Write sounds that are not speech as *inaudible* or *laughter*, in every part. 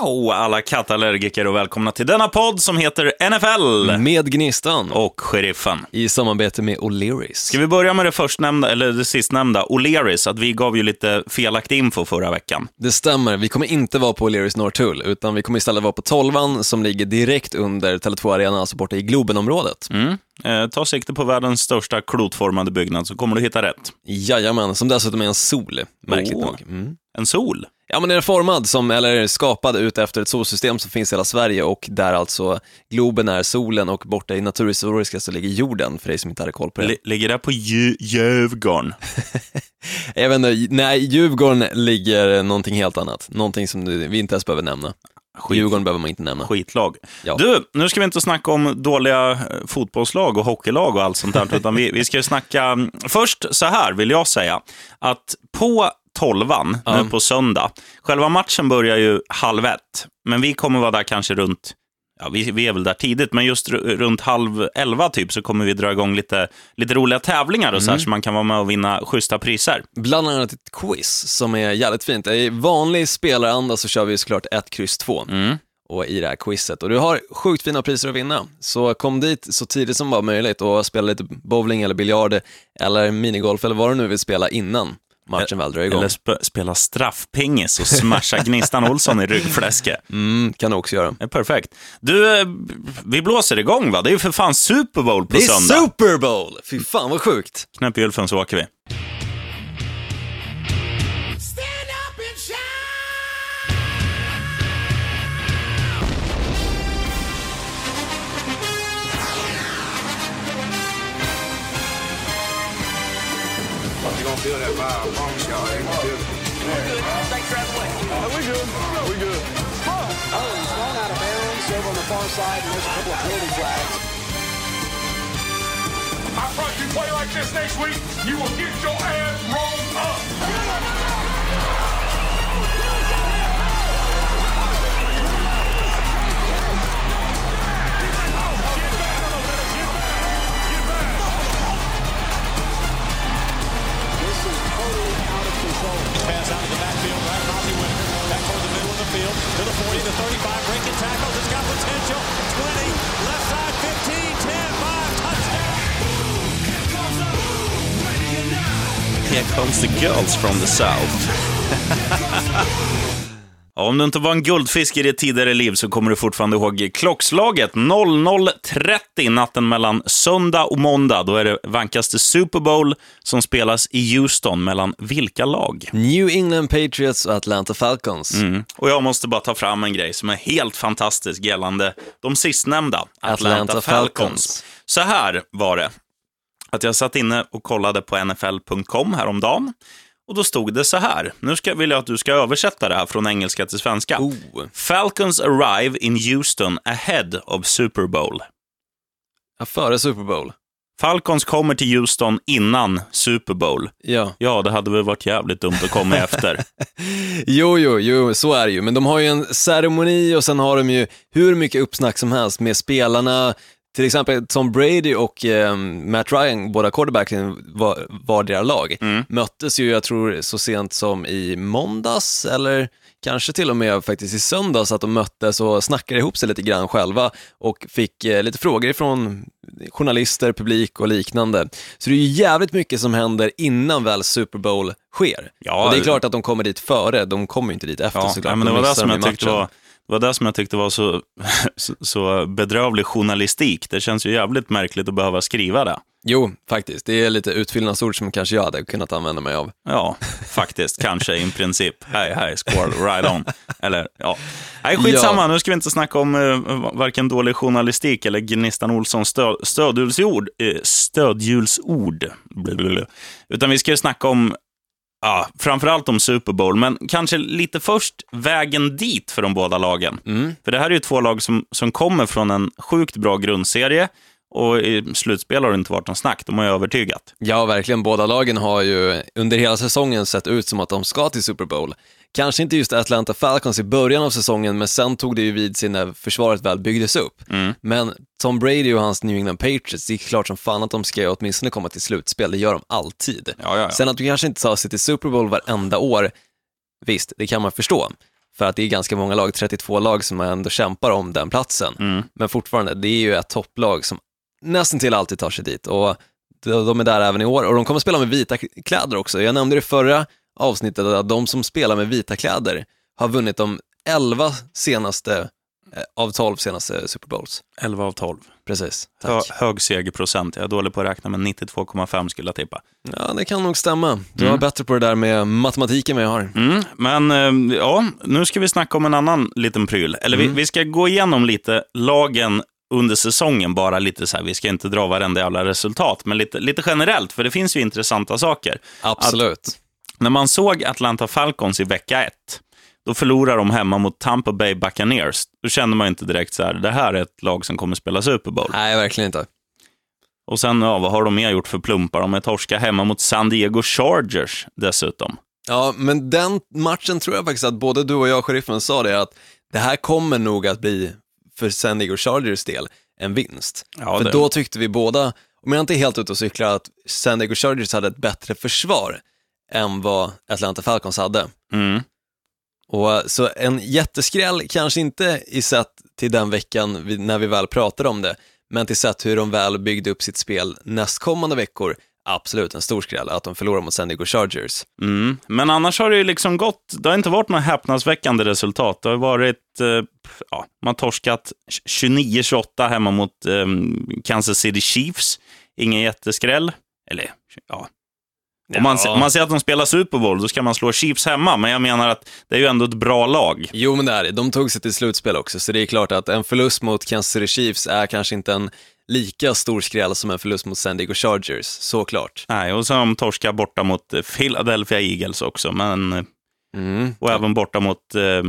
Wow, alla kattallergiker och välkomna till denna podd som heter NFL Med Gnistan och Sheriffen. i samarbete med O'Learys. Ska vi börja med det förstnämnda, eller det sistnämnda, O'Learys, att vi gav ju lite felaktig info förra veckan. Det stämmer, vi kommer inte vara på O'Learys Norrtull, utan vi kommer istället vara på Tolvan som ligger direkt under Tele2 Arena, alltså borta i Globenområdet. Mm. Eh, ta sikte på världens största klotformade byggnad så kommer du hitta rätt. Jajamän, som dessutom är en sol, märkligt Åh. nog. Mm. En sol. Ja, men den är formad som, eller skapad ut efter ett solsystem som finns i hela Sverige och där alltså Globen är solen och borta i Naturhistoriska så ligger jorden, för dig som inte hade koll på det. L- ligger det på Dju- Djurgården? *laughs* Jag vet inte, nej, Djurgården ligger någonting helt annat. Någonting som vi inte ens behöver nämna. Skit. Djurgården behöver man inte nämna. Skitlag. Ja. Du, nu ska vi inte snacka om dåliga eh, fotbollslag och hockeylag och allt sånt där, *laughs* utan vi, vi ska snacka... mm, Först så här vill jag säga, att på tolvan Ja. nu på söndag, själva matchen börjar ju halv ett, men vi kommer vara där kanske runt Ja, vi, vi är väl där tidigt, men just ru- runt halv elva typ så kommer vi dra igång lite, lite roliga tävlingar och så här, så man kan vara med och vinna schyssta priser. Bland annat ett quiz som är jävligt fint. I vanlig spelaranda så kör vi såklart ett kryss 2 Mm. och i det här quizet. Och du har sjukt fina priser att vinna. Så kom dit så tidigt som bara möjligt och spela lite bowling eller biljard eller minigolf eller vad du nu vill spela innan matchen väl drar igång. Eller sp- spela straffpingis och smasha Gnistan Olsson i ryggfläsket. Mm, kan du också göra. Det är perfekt. Du, eh, vi blåser igång va? Det är ju för fan Super Bowl på Det är söndag. Super Bowl! Fy fan vad sjukt. Knäpp gylfen så åker vi. Feel that vibe, I promise y'all. They gonna feel it. we good. We good. Oh, he's thrown out of bounds over on the far side, and there's a couple of penalty flags. I promise you play like this next week, you will get your ass rolled up. Pass out of the backfield, right? Ozzie Winter back toward the middle of the field to the 40, the 35, breaking tackles. It's got potential. 20, left side, 15, 10, 5, touchdown. Here comes the girls from the south. *laughs* Ja, om du inte var en guldfisk i ditt tidigare liv så kommer du fortfarande ihåg klockslaget 00.30 natten mellan söndag och måndag. Då är det vankaste Super Bowl som spelas i Houston mellan vilka lag? New England Patriots och Atlanta Falcons. Mm. Och jag måste bara ta fram en grej som är helt fantastisk gällande de sistnämnda, Atlanta, Atlanta Falcons. Falcons. Så här var det, att jag satt inne och kollade på NFL.com häromdagen. Och då stod det så här, nu ska, vill jag att du ska översätta det här från engelska till svenska. Oh. Falcons arrive in Houston ahead of Super Bowl. Ja, före Super Bowl. Falcons kommer till Houston innan Super Bowl. Ja. Ja, det hade väl varit jävligt dumt att komma efter. *laughs* Jo, jo, jo, så är det ju. Men de har ju en ceremoni och sen har de ju hur mycket uppsnack som helst med spelarna. Till exempel Tom Brady och eh, Matt Ryan, båda quarterbacken var, vardera lag, möttes ju, jag tror, så sent som i måndags eller kanske till och med faktiskt i söndags att de möttes och snackade ihop sig lite grann själva och fick eh, lite frågor ifrån journalister, publik och liknande. Så det är ju jävligt mycket som händer innan väl Super Bowl sker. Ja, och det är klart att de kommer dit före, de kommer ju inte dit efter Ja, såklart. nej, men det De var det som jag tyckte var, det var det som jag tyckte var *laughs* så, så, bedrövlig journalistik. Det känns ju jävligt märkligt att behöva skriva det. Jo, faktiskt. Det är lite utfyllnadsord som kanske jag hade kunnat använda mig av. Ja, faktiskt. kanske i princip. Hej, hej, squirrel, right on. Eller, ja. Nej, skitsamma. Ja. Nu ska vi inte snacka om eh, varken dålig journalistik eller Gnistan Olssons stö, stödhjulsord. Eh, stödhjulsord. Blablabla. Utan vi ska ju snacka om Ja, framförallt om Super Bowl, men kanske lite först vägen dit för de båda lagen. För det här är ju två lag som, som kommer från en sjukt bra grundserie och i slutspel har det inte varit någon snack, de har ju övertygat. Ja, verkligen. Båda lagen har ju under hela säsongen sett ut som att de ska till Super Bowl. Kanske inte just Atlanta Falcons i början av säsongen, men sen tog det ju vid sig när försvaret väl byggdes upp. Men Tom Brady och hans New England Patriots, det är klart som fan att de ska åtminstone komma till slutspel, det gör de alltid. Ja, ja, ja. Sen att du kanske inte tar sig till Super Bowl varenda år, visst, det kan man förstå. För att det är ganska många lag, 32 lag som ändå kämpar om den platsen. Mm. Men fortfarande, det är ju ett topplag som nästan till alltid tar sig dit. Och de är där även i år och de kommer spela med vita kläder också. Jag nämnde det förra avsnittet att de som spelar med vita kläder har vunnit de 11 senaste eh, av 12 senaste Super Bowls. 11 av 12. Precis, Hö, tack. hög segerprocent. Jag är dålig på att räkna, men 92,5 skulle jag tippa. Ja, det kan nog stämma. Du var bättre på det där med matematiken än jag har. Mm, men eh, ja, nu ska vi snacka om en annan liten pryl. Eller vi, vi ska gå igenom lite lagen under säsongen, bara lite så här, vi ska inte dra varenda jävla resultat, men lite, lite generellt, för det finns ju intressanta saker. Absolut. När man såg Atlanta Falcons i vecka ett, då förlorade de hemma mot Tampa Bay Buccaneers. Då kände man inte direkt så här, det här är ett lag som kommer spela Super Bowl. Nej, verkligen inte. Och sen, ja, vad har de mer gjort för plumpar? De är torska hemma mot San Diego Chargers dessutom. Ja, men den matchen tror jag faktiskt att både du och jag, sheriffen, sa det att det här kommer nog att bli, för San Diego Chargers del, en vinst. Ja, för det- då tyckte vi båda, om jag inte är helt ute och cyklar, att San Diego Chargers hade ett bättre försvar än vad Atlanta Falcons hade. Mm. Och, så en jätteskräll, kanske inte i sett till den veckan vi, när vi väl pratade om det, men till sett hur de väl byggde upp sitt spel nästkommande veckor, absolut en stor skräll att de förlorar mot San Diego Chargers. Mm. Men annars har det ju liksom gått, det har inte varit några häpnadsväckande resultat. Det har varit, eh, ja, man har torskat 29-28 hemma mot eh, Kansas City Chiefs. Ingen jätteskräll. Eller, ja. Om man, Ja. om man säger att de spelar Super Bowl, då ska man slå Chiefs hemma, men jag menar att det är ju ändå ett bra lag. Jo, men det är det. De tog sig till slutspel också, så det är klart att en förlust mot Kansas City Chiefs är kanske inte en lika stor skräll som en förlust mot San Diego Chargers, såklart. Nej, och så har de torskat borta mot eh, Philadelphia Eagles också, men, Mm. och även borta mot eh,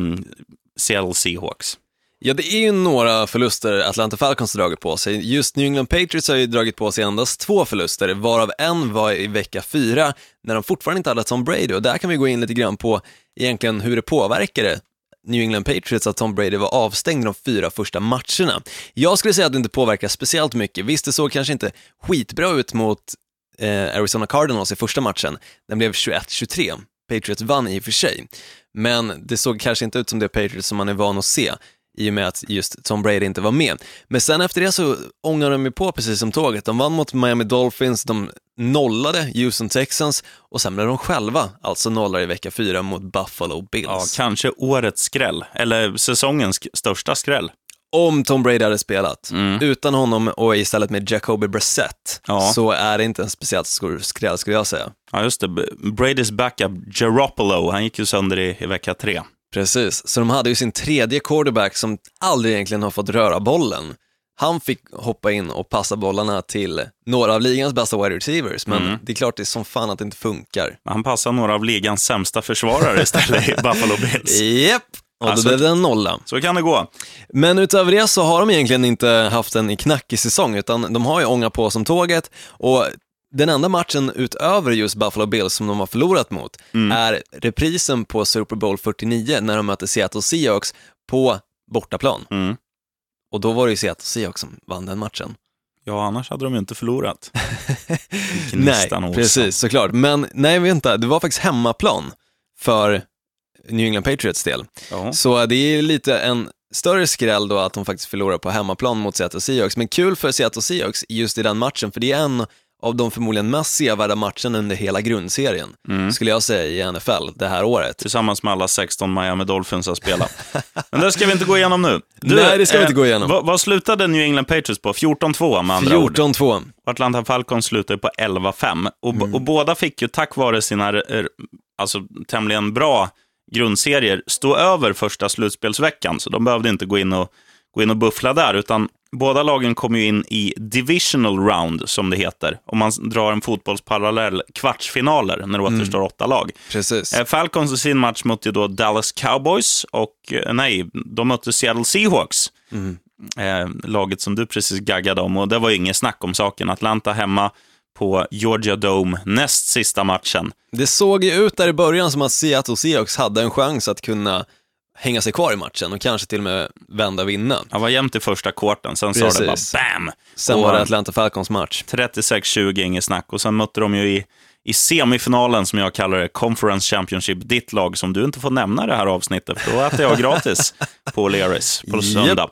Seattle Seahawks. Ja, det är ju några förluster Atlanta Falcons har dragit på sig. Just New England Patriots har ju dragit på sig endast två förluster, varav en var i vecka fyra, när de fortfarande inte hade Tom Brady. Och där kan vi gå in lite grann på egentligen hur det påverkade New England Patriots att Tom Brady var avstängd de fyra första matcherna. Jag skulle säga att det inte påverkar speciellt mycket. Visst, det såg kanske inte skitbra ut mot eh, Arizona Cardinals i första matchen. Den blev 21-23. Patriots vann i och för sig, men det såg kanske inte ut som det Patriots som man är van att se i och med att just Tom Brady inte var med. Men sen efter det så ångade de ju på precis som tåget. De vann mot Miami Dolphins, de nollade Houston Texans och sen blev de själva alltså nollade i vecka fyra mot Buffalo Bills. Ja, kanske årets skräll, eller säsongens största skräll. Om Tom Brady hade spelat, Mm. utan honom och istället med Jacoby Brissett, Ja. så är det inte en speciellt stor skräll skulle jag säga. Ja, just det. Bradys backup, Garoppolo, han gick ju sönder i, i vecka tre. Precis, så de hade ju sin tredje quarterback som aldrig egentligen har fått röra bollen. Han fick hoppa in och passa bollarna till några av ligans bästa wide receivers, men Mm. det är klart det är som fan att det inte funkar. Han passade några av ligans sämsta försvarare istället i *laughs* Buffalo Bills. Japp, och då Alltså- blev det en nolla. Så kan det gå. Men utöver det så har de egentligen inte haft en knackig säsong, utan de har ju ångat på som tåget och den enda matchen utöver just Buffalo Bills som de har förlorat mot är reprisen på Super Bowl 49 när de möter Seattle Seahawks på bortaplan. Mm. Och då var det ju Seattle Seahawks som vann den matchen. Ja, annars hade de ju inte förlorat. *laughs* Nej, precis, såklart. Men nej, vänta, det var faktiskt hemmaplan för New England Patriots del. Ja. Så det är lite en större skräll då att de faktiskt förlorar på hemmaplan mot Seattle Seahawks. Men kul för Seattle Seahawks just i den matchen, för det är en av de förmodligen mest sevärda matcherna under hela grundserien, Mm. skulle jag säga, i NFL det här året. Tillsammans med alla 16 Miami Dolphins har spelat. *laughs* Men det ska vi inte gå igenom nu. Nej, det ska vi inte gå igenom. Vad, vad slutade New England Patriots på? 14-2 med andra ord. 14-2. Och Atlanta Falcons slutade på 11-5. Och, Mm. och båda fick ju tack vare sina eh, alltså, tämligen bra grundserier stå över första slutspelsveckan. Så de behövde inte gå in och, gå in och buffla där, utan båda lagen kom ju in i divisional round, som det heter. Om man drar en fotbollsparallell, kvartsfinaler, när det Mm. återstår åtta lag. Precis. Eh, Falcons i sin match mötte då Dallas Cowboys och, eh, nej, de mötte Seattle Seahawks. Eh, laget som du precis gaggade om och det var ju inget snack om saken. Atlanta hemma på Georgia Dome näst sista matchen. Det såg ju ut där i början som att Seattle Seahawks hade en chans att kunna hänga sig kvar i matchen och kanske till och med vända och vinna. Han var jämnt i första kvarten, sen sa det bara BAM! Sen Och, var det Atlanta Falcons match. 36-20, inget snack. Och sen mötte de ju i, i semifinalen, som jag kallar det, Conference Championship, ditt lag som du inte får nämna i det här avsnittet, för då äter jag gratis *laughs* på O'Learys på söndag.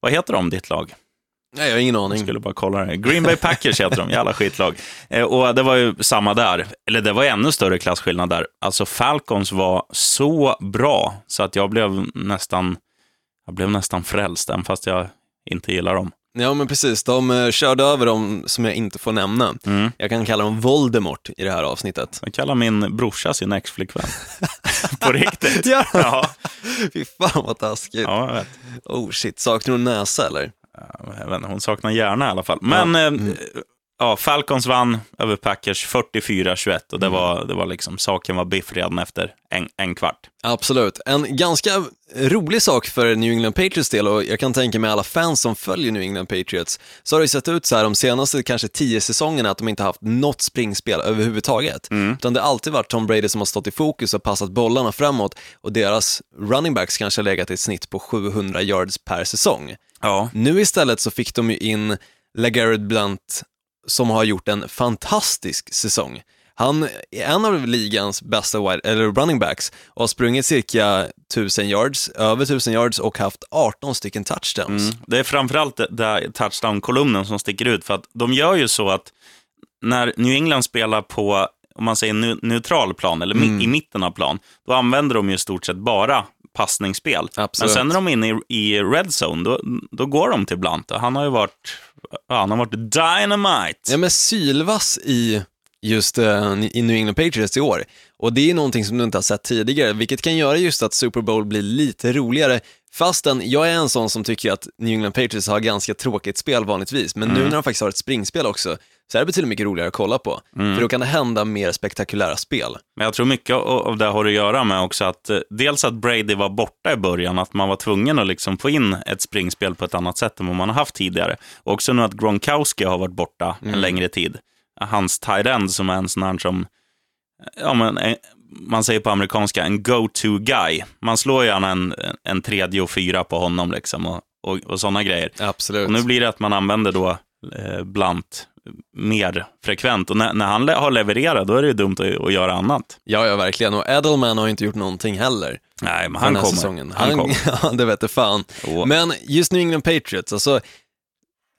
Vad heter de, ditt lag? Nej, jag har ingen Jag aning. skulle bara kolla det. Green Bay Packers heter de, jävla skitlag. Eh, och det var ju samma där, eller det var ännu större klasskillnad där. Alltså Falcons var så bra så att jag blev nästan, jag blev nästan frälst, även fast jag inte gillar dem. Ja, men precis. De eh, körde över dem som jag inte får nämna. Mm. Jag kan kalla dem Voldemort i det här avsnittet. Jag kallar min brorsa sin ex-flickvän. *laughs* På riktigt. Ja. Ja, Fy fan vad taskigt. ja jag vet. Oh shit, saknar en näsa eller? Jag vet inte, hon saknar hjärna i alla fall. Men ja. Eh, ja, Falcons vann över Packers 44-21 och det var, det var liksom, saken var biff redan efter en, en kvart. Absolut. En ganska rolig sak för New England Patriots del och jag kan tänka mig alla fans som följer New England Patriots så har det sett ut så här de senaste kanske tio säsongerna att de inte haft något springspel överhuvudtaget. Utan det har alltid varit Tom Brady som har stått i fokus och passat bollarna framåt och deras running backs kanske har legat i ett snitt på 700 yards per säsong. Ja, Nu istället så fick de ju in LeGarrette Blunt som har gjort en fantastisk säsong. Han är en av ligans bästa wide, eller running backs och har sprungit cirka 1000 yards, över 1000 yards och haft 18 stycken touchdowns. Mm. Det är framförallt där touchdown-kolumnen som sticker ut, för att de gör ju så att när New England spelar på, om man säger neutral plan, eller mi- i mitten av plan, då använder de ju i stort sett bara passningsspel. Absolut. Men sen när de är inne i, i red zone, då, då går de till Blunt. Han har ju varit, han har varit dynamite. Ja men sylvass i just eh, i New England Patriots i år. Och det är någonting som du inte har sett tidigare, vilket kan göra just att Super Bowl blir lite roligare. Fastän jag är en sån som tycker att New England Patriots har ganska tråkigt spel vanligtvis, men nu när de faktiskt har ett springspel också, så är det betydligt mycket roligare att kolla på. För då kan det hända mer spektakulära spel. Men jag tror mycket av det har att göra med också att eh, dels att Brady var borta i början, att man var tvungen att liksom få in ett springspel på ett annat sätt än vad man har haft tidigare. Och också nu att Gronkowski har varit borta en längre tid. Hans tight end som är en sån här som, ja men, eh, man säger på amerikanska, en go-to guy. Man slår gärna en, en tredje och fyra på honom liksom och, och, och sådana grejer. Absolut. Och nu blir det att man använder då eh, Blunt mer frekvent. Och när, när han le- har levererat, då är det ju dumt att, att göra annat. Ja, ja, verkligen. Och Edelman har inte gjort någonting heller. Nej, men han kommer. Säsongen. Han, kommer. *laughs* ja, det vet du fan. Åh. Men just New England Patriots, alltså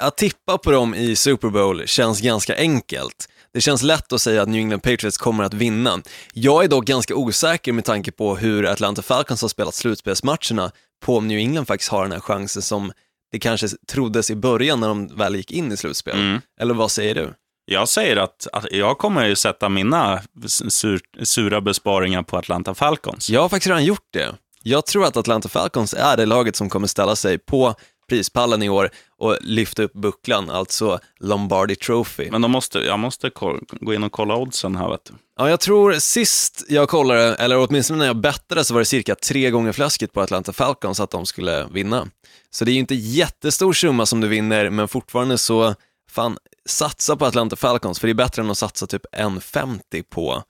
att tippa på dem i Super Bowl känns ganska enkelt. Det känns lätt att säga att New England Patriots kommer att vinna. Jag är dock ganska osäker med tanke på hur Atlanta Falcons har spelat slutspelsmatcherna på om New England faktiskt har den här chansen som det kanske troddes i början när de väl gick in i slutspel. Mm. Eller vad säger du? Jag säger att, att jag kommer ju sätta mina sur, sura besparingar på Atlanta Falcons. Jag har faktiskt redan gjort det. Jag tror att Atlanta Falcons är det laget som kommer ställa sig på prispallen i år och lyfta upp bucklan, alltså Lombardi Trophy. Men de måste, jag måste gå in och kolla oddsen här. Vet du. Ja, jag tror sist jag kollade, eller åtminstone när jag bettade, så var det cirka tre gånger fläsket på Atlanta Falcons att de skulle vinna. Så det är ju inte jättestor summa som du vinner, men fortfarande så, fan, satsa på Atlanta Falcons, för det är bättre än att satsa typ 1,50 på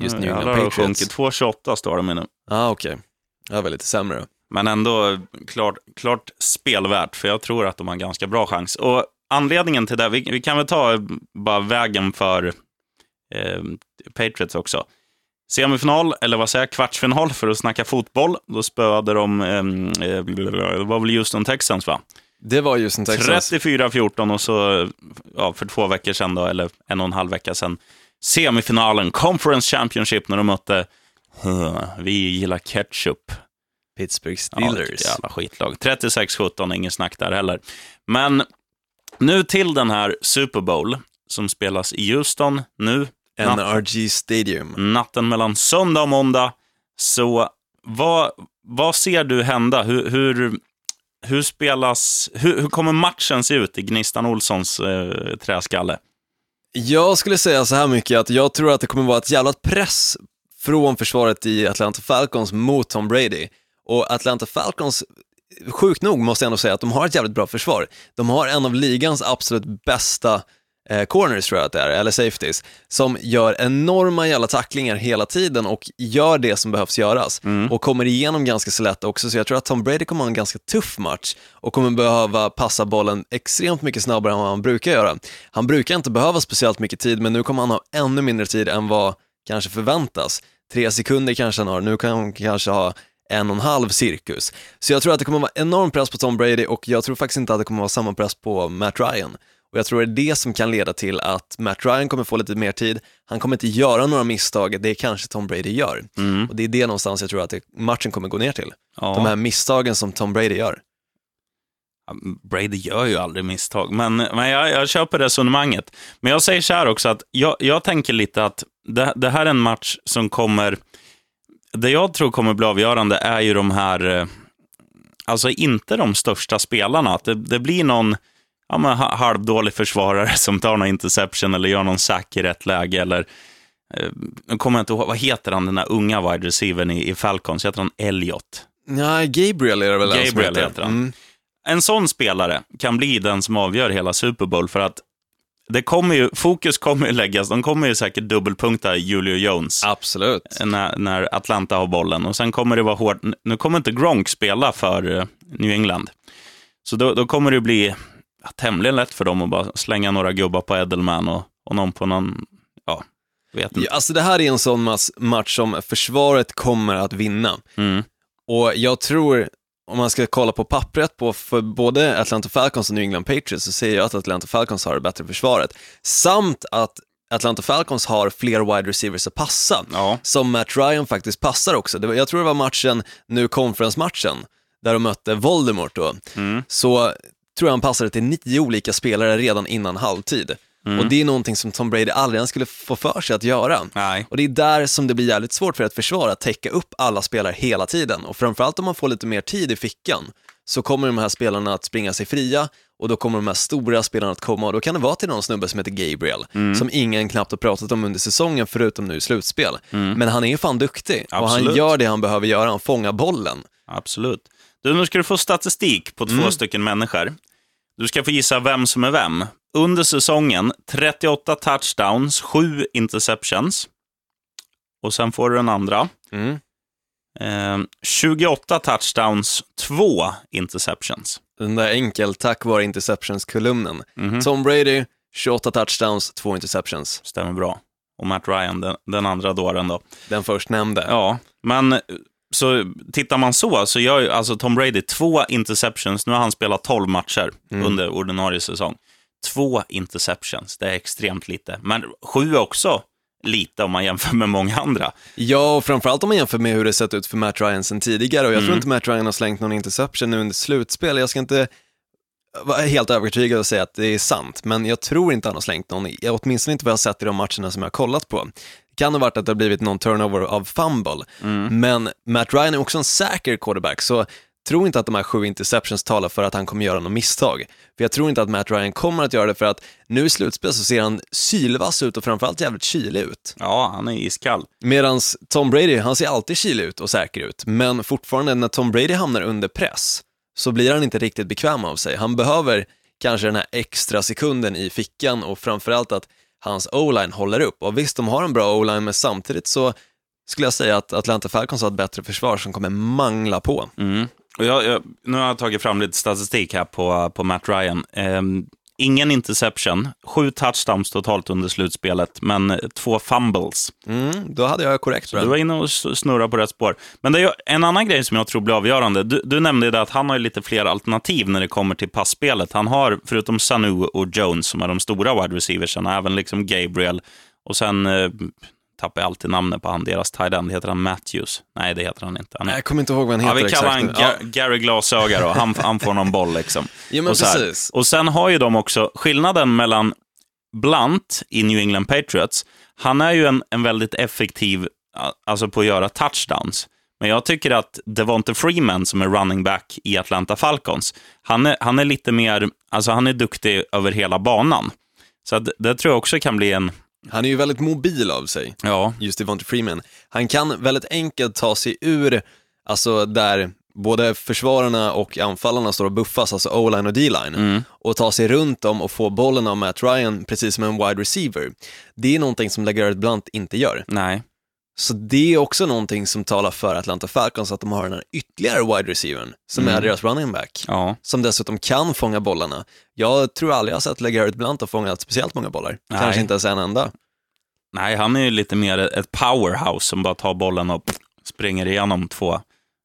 just New Jävlar, England har Patriots. sjunkit. 2,28 står de i nu. Ja, ah, okej. Jag var lite sämre. Men ändå klart, klart spelvärt, för jag tror att de har en ganska bra chans. Och anledningen till det, vi, vi kan väl ta bara vägen för eh, Patriots också. Semifinal, eller vad säger jag, kvartsfinal för att snacka fotboll. Då spöade de, eh, eh, det var väl Houston Texans va? Det var just en Texans. 34-14 och så ja, för två veckor sedan, då, eller en och en halv vecka sedan, semifinalen, Conference Championship, när de mötte, *laughs* vi gillar ketchup. Pittsburgh Ja, Steelers. jävla skitlag. 36-17, ingen snack där heller. Men nu till den här Super Bowl som spelas i Houston nu, NRG Stadium. natten mellan söndag och måndag. Så vad, vad ser du hända? Hur, hur, hur spelas, hur, hur kommer matchen se ut i Gnistan Olssons eh, träskalle? Jag skulle säga så här mycket att jag tror att det kommer vara ett jävla press från försvaret i Atlanta Falcons mot Tom Brady. Och Atlanta Falcons, sjukt nog måste jag ändå säga att de har ett jävligt bra försvar. De har en av ligans absolut bästa eh, corners tror jag att det är, eller safeties, som gör enorma jävla tacklingar hela tiden och gör det som behövs göras. Och kommer igenom ganska så lätt också, så jag tror att Tom Brady kommer ha en ganska tuff match och kommer behöva passa bollen extremt mycket snabbare än vad han brukar göra. Han brukar inte behöva speciellt mycket tid, men nu kommer han ha ännu mindre tid än vad kanske förväntas. Tre sekunder kanske han har, nu kan han kanske ha en och en halv cirkus. Så jag tror att det kommer vara enorm press på Tom Brady och jag tror faktiskt inte att det kommer vara samma press på Matt Ryan. Och jag tror det är det som kan leda till att Matt Ryan kommer få lite mer tid, han kommer inte göra några misstag, det kanske Tom Brady gör. Och det är det någonstans jag tror att det, matchen kommer gå ner till. Ja. De här misstagen som Tom Brady gör. Brady gör ju aldrig misstag, men, men jag, jag köper resonemanget. Men jag säger så här också, att jag, jag tänker lite att det, det här är en match som kommer... Det jag tror kommer bli avgörande är ju de här, eh, alltså inte de största spelarna. Det, det blir någon ja, men ha- halvdålig försvarare *laughs* som tar någon interception eller gör någon sack i rätt läge. Eller, eh, nu kommer jag inte ihåg, vad heter han, den där unga wide receivern i, i Falcons? Heter han Elliot? Nej, Gabriel är det väl Gabriel heter han. Mm. En sån spelare kan bli den som avgör hela Super Bowl för att det kommer ju, fokus kommer ju läggas, de kommer ju säkert dubbelpunkta Julio Jones Absolut. när, när Atlanta har bollen. Och sen kommer det vara hårt, nu kommer inte Gronk spela för eh, New England. Så då, då kommer det bli ja, tämligen lätt för dem att bara slänga några gubbar på Edelman och, och någon på någon, ja, vet inte. Ja, alltså det här är en sån match som försvaret kommer att vinna. Mm. Och jag tror, om man ska kolla på pappret på för både Atlanta Falcons och New England Patriots så ser jag att Atlanta Falcons har det bättre försvaret. Samt att Atlanta Falcons har fler wide receivers att passa, Ja. som Matt Ryan faktiskt passar också. Det var, jag tror det var matchen, nu conference-matchen, där de mötte Voldemort då, så tror jag han passade till nio olika spelare redan innan halvtid. Och det är någonting som Tom Brady aldrig ens skulle få för sig att göra. Nej. Och det är där som det blir jävligt svårt för ett försvar att täcka upp alla spelare hela tiden. Och framförallt om man får lite mer tid i fickan så kommer de här spelarna att springa sig fria och då kommer de här stora spelarna att komma och då kan det vara till någon snubbe som heter Gabriel, Mm. som ingen knappt har pratat om under säsongen förutom nu i slutspel. Men han är ju fan duktig och han Mm. Absolut. gör det han behöver göra, han fångar bollen. Absolut. Du, nu ska du få statistik på två stycken människor. Du ska få gissa vem som är vem. Under säsongen, 38 touchdowns, 7 interceptions. Och sen får du den andra. Mm. Eh, 28 touchdowns, 2 interceptions. Den där enkel tack vare interceptions-kolumnen. Mhm. Tom Brady, 28 touchdowns, 2 interceptions. Stämmer bra. Och Matt Ryan, den, den andra dåren då. Den förstnämnde. Ja, men så tittar man så, så gör ju alltså Tom Brady två interceptions. Nu har han spelat 12 matcher under ordinarie säsong. Två interceptions, det är extremt lite. Men sju också lite om man jämför med många andra. Ja, och framförallt om man jämför med hur det sett ut för Matt Ryan sen tidigare. Och jag tror inte Matt Ryan har slängt någon interception nu under slutspel. Jag ska inte vara helt övertygad och säga att det är sant, men jag tror inte han har slängt någon, Jag- åtminstone inte vad jag har sett i de matcherna som jag har kollat på. Det kan ha varit att det har blivit någon turnover av fumble, men Matt Ryan är också en säker quarterback, så tro inte att de här sju interceptions talar för att han kommer göra något misstag. För jag tror inte att Matt Ryan kommer att göra det för att nu i slutspel så ser han sylvass ut och framförallt jävligt kylig ut. Ja, han är iskall. Medan Tom Brady, han ser alltid kylig ut och säker ut, men fortfarande när Tom Brady hamnar under press så blir han inte riktigt bekväm av sig. Han behöver kanske den här extra sekunden i fickan och framförallt att hans o-line håller upp. Och visst, de har en bra o-line, men samtidigt så skulle jag säga att Atlanta Falcons har ett bättre försvar som kommer mangla på. Mm. Jag, jag, nu har jag tagit fram lite statistik här på, på Matt Ryan. Ehm, ingen interception, sju touchdowns totalt under slutspelet, men eh, två fumbles. Mm, då hade jag korrekt. Du var inne och snurrade på rätt spår. Men det är en annan grej som jag tror blir avgörande. Du, du nämnde det att han har lite fler alternativ när det kommer till passspelet. Han har, förutom Sanu och Jones, som är de stora wide receiversen, även liksom Gabriel. Och sen eh, tappar jag alltid namnet på han, deras tight end. Heter han Matthews? Nej, det heter han inte. Han är, Jag kommer inte ihåg vad han ja, heter vi kallar nu. Ga- Gary Glasöga då. Han, han får någon boll liksom. *laughs* Ja, men och, så precis. och sen har ju de också, skillnaden mellan Blunt i New England Patriots, han är ju en, en väldigt effektiv, alltså på att göra touchdowns. Men jag tycker att Devonta Freeman som är running back i Atlanta Falcons, han är, han är lite mer, alltså han är duktig över hela banan. Så att, det tror jag också kan bli en, Han är ju väldigt mobil av sig. ja, just Devonta Freeman. Han kan väldigt enkelt ta sig ur, alltså där både försvararna och anfallarna står och buffas, alltså O-line och D-line, och tar sig runt dem och får bollen av Matt Ryan precis som en wide receiver. Det är någonting som LeGarrette Blunt inte gör. Nej. Så det är också någonting som talar för Atlanta Falcons, att de har den här ytterligare wide receivern, som är deras running back, Ja. som dessutom kan fånga bollarna. Jag tror aldrig jag har sett LeGarrette Blunt ha fångat speciellt många bollar, Nej. kanske inte ens en enda. Nej, han är ju lite mer ett powerhouse som bara tar bollen och springer igenom två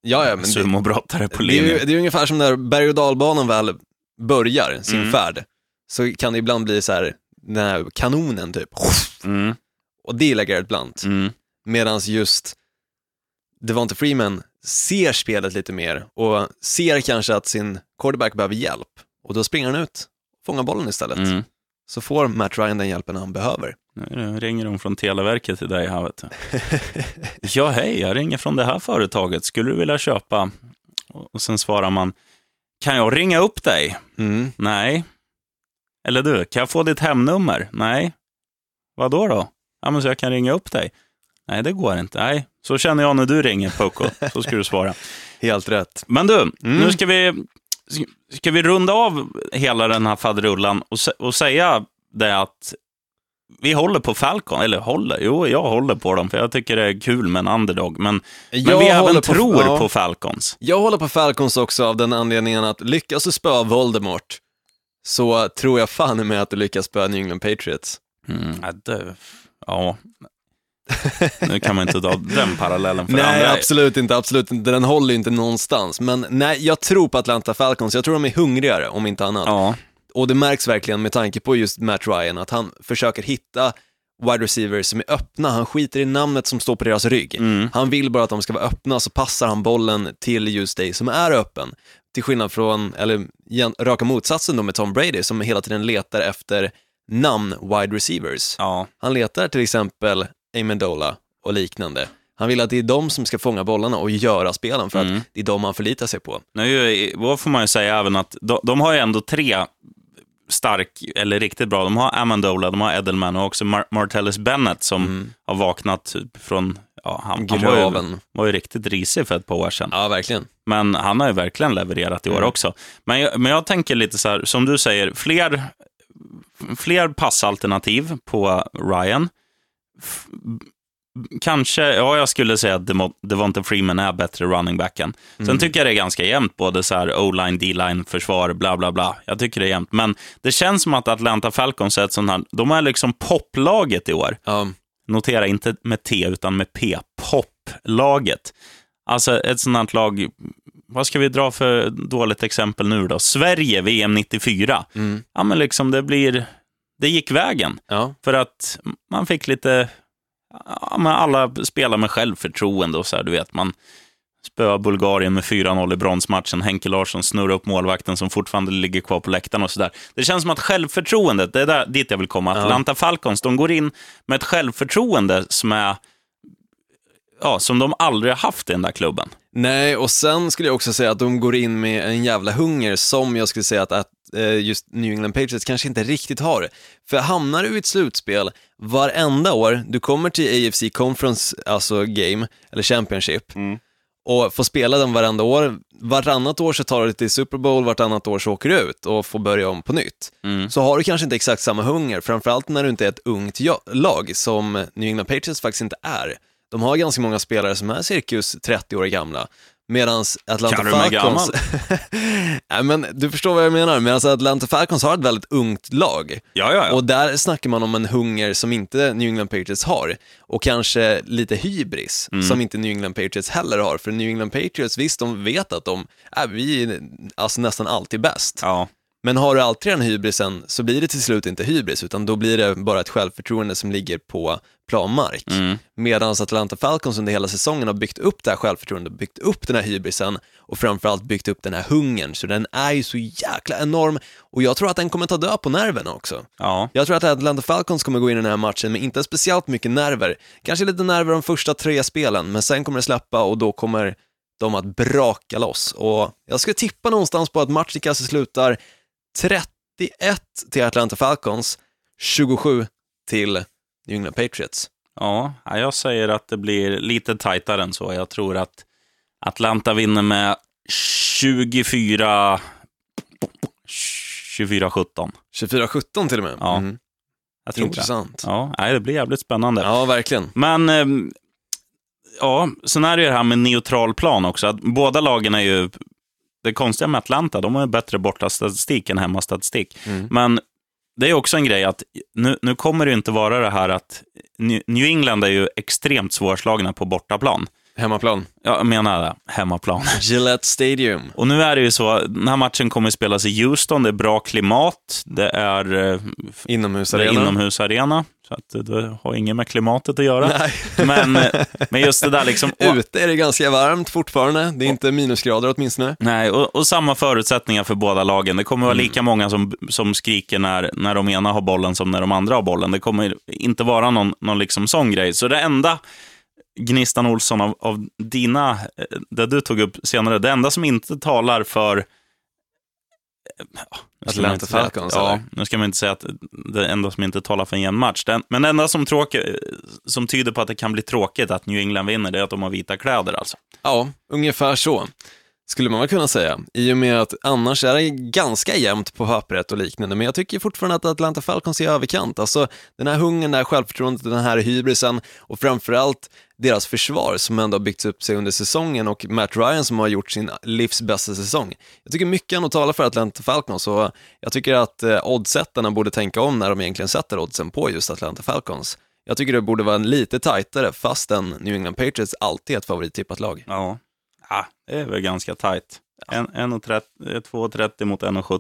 Ja, ja, sumobrottare på det, är ju, linjen. det är ungefär som när berg och dalbanan väl börjar sin Mm. färd, så kan det ibland bli så här, den här kanonen typ, Mm, och det är LeGarrette Blunt. Medan just Devonta Freeman ser spelet lite mer och ser kanske att sin quarterback behöver hjälp och då springer han ut, fångar bollen istället. mm. Så får Matt Ryan den hjälpen han behöver. Nu ringer de från Televerket till dig här, vet du. *laughs* Ja, hej, jag ringer från det här företaget. Skulle du vilja köpa? Och sen svarar man, kan jag ringa upp dig? Mm. Nej. Eller du, kan jag få ditt hemnummer? Nej. Vad då då? Ja, men så jag kan ringa upp dig. Nej, det går inte. Nej, så känner jag när du ringer, Poco. Så ska du svara. *laughs* Helt rätt. Men du, nu ska vi, ska vi runda av hela den här faderullan och, och säga det att vi håller på Falcon, eller håller, jo, jag håller på dem, för jag tycker det är kul med en underdog, men, men vi även på- tror ja. på Falcons. Jag håller på Falcons också av den anledningen att lyckas du spöa Voldemort så tror jag fan med att du lyckas spöa New England Patriots. Mm, ja, det, ja. *laughs* Nu kan man inte dra den parallellen för nej, andra. absolut inte, absolut inte. Den håller ju inte någonstans. Men nej, jag tror på Atlanta Falcons. Jag tror de är hungrigare, om inte annat. Ja, Och det märks verkligen med tanke på just Matt Ryan, att han försöker hitta wide receivers som är öppna. Han skiter i namnet som står på deras rygg. Han vill bara att de ska vara öppna, så passar han bollen till just dig som är öppen. Till skillnad från, eller raka motsatsen då med Tom Brady, som hela tiden letar efter namn wide receivers. ja. Han letar till exempel Amendola och liknande. Han vill att det är de som ska fånga bollarna och göra spelen, för att det är de han förlitar sig på. Nu då får man ju säga även att de, de har ju ändå tre stark, eller riktigt bra. De har Amendola, de har Edelman och också Mar- Martellus Bennett som har vaknat typ från, ja, han, han var, ju, var ju riktigt risig för ett par år sedan. Ja, verkligen. Men han har ju verkligen levererat i år också. Men jag, men jag tänker lite så här, som du säger, fler, fler passalternativ på Ryan. Kanske, ja jag skulle säga att Devonta Freeman är bättre running backen. Sen tycker jag det är ganska jämnt, både så här O-line, D-line, försvar, bla bla bla. Jag tycker det är jämnt. Men det känns som att Atlanta Falcons är ett sånt här, de är liksom poplaget i år. Ja, Notera inte med T utan med P. Poplaget. Alltså ett sånt här lag, vad ska vi dra för dåligt exempel nu då? Sverige, VM 94. Ja, men liksom det blir, det gick vägen. ja. För att man fick lite, ja, alla spelar med självförtroende och så här, du vet, man spöar Bulgarien med 4-0 i bronsmatchen. Henke Larsson snurrar upp målvakten som fortfarande ligger kvar på läktaren och sådär. Det känns som att självförtroendet, det är där, dit jag vill komma. Atlanta Falcons, de går in med ett självförtroende som är, ja, som de aldrig har haft i den där klubben. Nej, och sen skulle jag också säga att de går in med en jävla hunger som jag skulle säga att, just New England Patriots kanske inte riktigt har. För hamnar du i ett slutspel varenda år, du kommer till AFC Conference, alltså game, eller Championship, och får spela den varenda år. Varannat år så tar du dig till Super Bowl, vartannat år så åker du ut och får börja om på nytt. Så har du kanske inte exakt samma hunger, framförallt när du inte är ett ungt lag som New England Patriots faktiskt inte är. De har ganska många spelare som är cirkus 30 år gamla. Medan Atlanta mig Falcons... *laughs* Nej, men du förstår vad jag menar. Medan Atlanta Falcons har ett väldigt ungt lag. Ja, ja, ja. Och där snackar man om en hunger som inte New England Patriots har. Och kanske lite hybris, Mm. som inte New England Patriots heller har. För New England Patriots, visst, de vet att de är vi alltså nästan alltid bäst. ja. Men har du alltid den hybrisen så blir det till slut inte hybris, utan då blir det bara ett självförtroende som ligger på planmark. Mm. Medan Atlanta Falcons under hela säsongen har byggt upp det här självförtroendet, byggt upp den här hybrisen och framförallt byggt upp den här hungern. Så den är ju så jäkla enorm och jag tror att den kommer ta död på nerverna också. ja. Jag tror att Atlanta Falcons kommer gå in i den här matchen med inte speciellt mycket nerver. Kanske lite nerver de första tre spelen, men sen kommer det släppa och då kommer de att braka loss. Och jag skulle tippa någonstans på att matchen kanske slutar 31 till Atlanta Falcons, 27 till New England Patriots. Ja, ja, jag säger att det blir lite tajtare än så. Jag tror att Atlanta vinner med 24... 24-17. 24-17 till och med. Ja, Mm. Jag tror Intressant. det. Ja, nej, det blir jävligt spännande. Ja, verkligen. Men, ehm, ja, sen är det ju det här med neutral plan också. Att båda lagen är ju, det konstiga med Atlanta, de har ju bättre bortastatistik än hemmastatistik. Men det är också en grej att nu, nu kommer det inte vara det här att New New England är ju extremt svårslagna på bortaplan. Hemmaplan. Ja, Jag menar det, hemmaplan. *laughs* Gillette Stadium. Och nu är det ju så, den här matchen kommer att spelas i Houston, det är bra klimat, det är, eh, det Inomhusarena. är inomhusarena, så att det har inget med klimatet att göra. Nej. *laughs* Men, eh, men just det där liksom... och- Ute är det ganska varmt fortfarande. Det är inte minusgrader åtminstone. Nej, och, och samma förutsättningar för båda lagen. Det kommer vara Mm. lika många som, som skriker när, när de ena har bollen som när de andra har bollen. Det kommer inte vara någon, någon liksom sån grej. Så det enda, Gnistan Olsson, av, av dina, eh, det du tog upp senare, det enda som inte talar för eh, Atlanta Falcons, Ja, nu ska man inte säga att det enda som inte talar för en jämn match. Den, men det enda som, tråk, som tyder på att det kan bli tråkigt att New England vinner, det är att de har vita kläder alltså. Ja, ungefär så. Skulle man väl kunna säga. I och med att annars är det ganska jämnt på pappret och liknande. Men jag tycker fortfarande att Atlanta Falcons är överkant. Alltså den här hungern, det här självförtroendet, den här hybrisen och framförallt deras försvar som ändå har byggts upp sig under säsongen och Matt Ryan som har gjort sin livs bästa säsong. Jag tycker mycket ändå talar för Atlanta Falcons och jag tycker att eh, oddsättarna borde tänka om när de egentligen sätter oddsen på just Atlanta Falcons. Jag tycker det borde vara en lite tajtare fastän New England Patriots alltid är ett favorittippat lag. Ja ja, det är väl ganska tajt. En- 1,30 eh, 2,30 mot 1,70.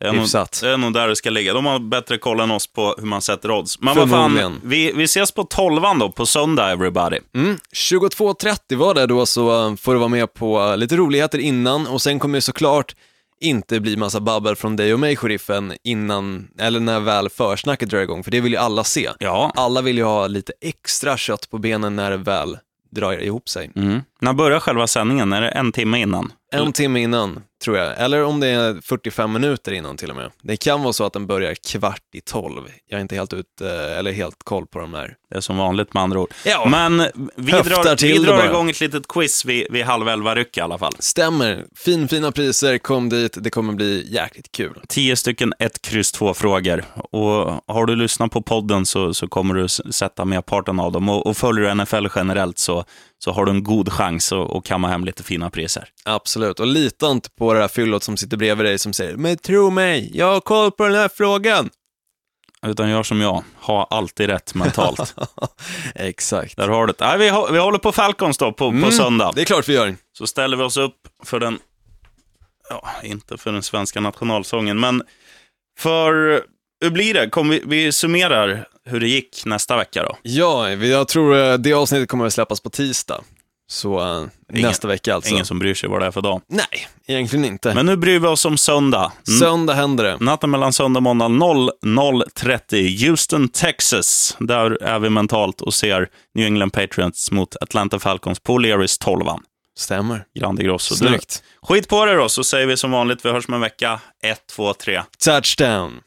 Det är, nog, det är nog där det ska ligga. De har bättre koll än oss på hur man sätter odds. Men vad fan, vi, vi ses på tolvan då, på söndag everybody. Mm, 22.30 var det då, så uh, får du vara med på uh, lite roligheter innan och sen kommer det såklart inte bli massa babbel från dig och mig, sheriffen, innan, eller när väl försnacket drar igång, för det vill ju alla se. Ja. Alla vill ju ha lite extra kött på benen när det väl drar ihop sig. Mm. När börjar själva sändningen? Är det en timme innan? En timme innan, tror jag. Eller om det är 45 minuter innan till och med. Det kan vara så att den börjar kvart i tolv. Jag är inte helt ut, eh, eller helt koll på de här. Det är som vanligt med andra ord. Ja. Men vi drar, vi drar igång ett litet quiz vid, vid halv elva ryck i alla fall. Stämmer. Fin, fina priser, kom dit. Det kommer bli jäkligt kul. Tio stycken ett kryss två frågor. Och har du lyssnat på podden så, så kommer du sätta merparten av dem. Och, och följer du NFL generellt så, så har du en god chans att, att kamma hem lite fina priser. Absolut, och lita inte på det där fyllot som sitter bredvid dig som säger “Men tro mig, jag har koll på den här frågan”. Utan gör som jag, ha alltid rätt mentalt. *laughs* Exakt. Där har du det. Nej, vi, vi håller på Falcons då på, på söndag. Mm, Det är klart vi gör. Så ställer vi oss upp för den, ja, inte för den svenska nationalsången, men för, hur blir det? Kom vi, vi summerar hur det gick nästa vecka då. Ja, jag tror eh, det avsnittet kommer att släppas på tisdag. Så eh, nästa vecka alltså. Ingen som bryr sig vad det är för dag. Nej, egentligen inte. Men nu bryr vi oss om söndag. Mm. Söndag händer det. Natten mellan söndag och måndag 00.30, Houston, Texas. Där är vi mentalt och ser New England Patriots mot Atlanta Falcons på Learys 12 Stämmer. Grande Grosso. Du, Snyggt. skit på det då, så säger vi som vanligt, vi hörs om en vecka. 1, 2, 3. Touchdown.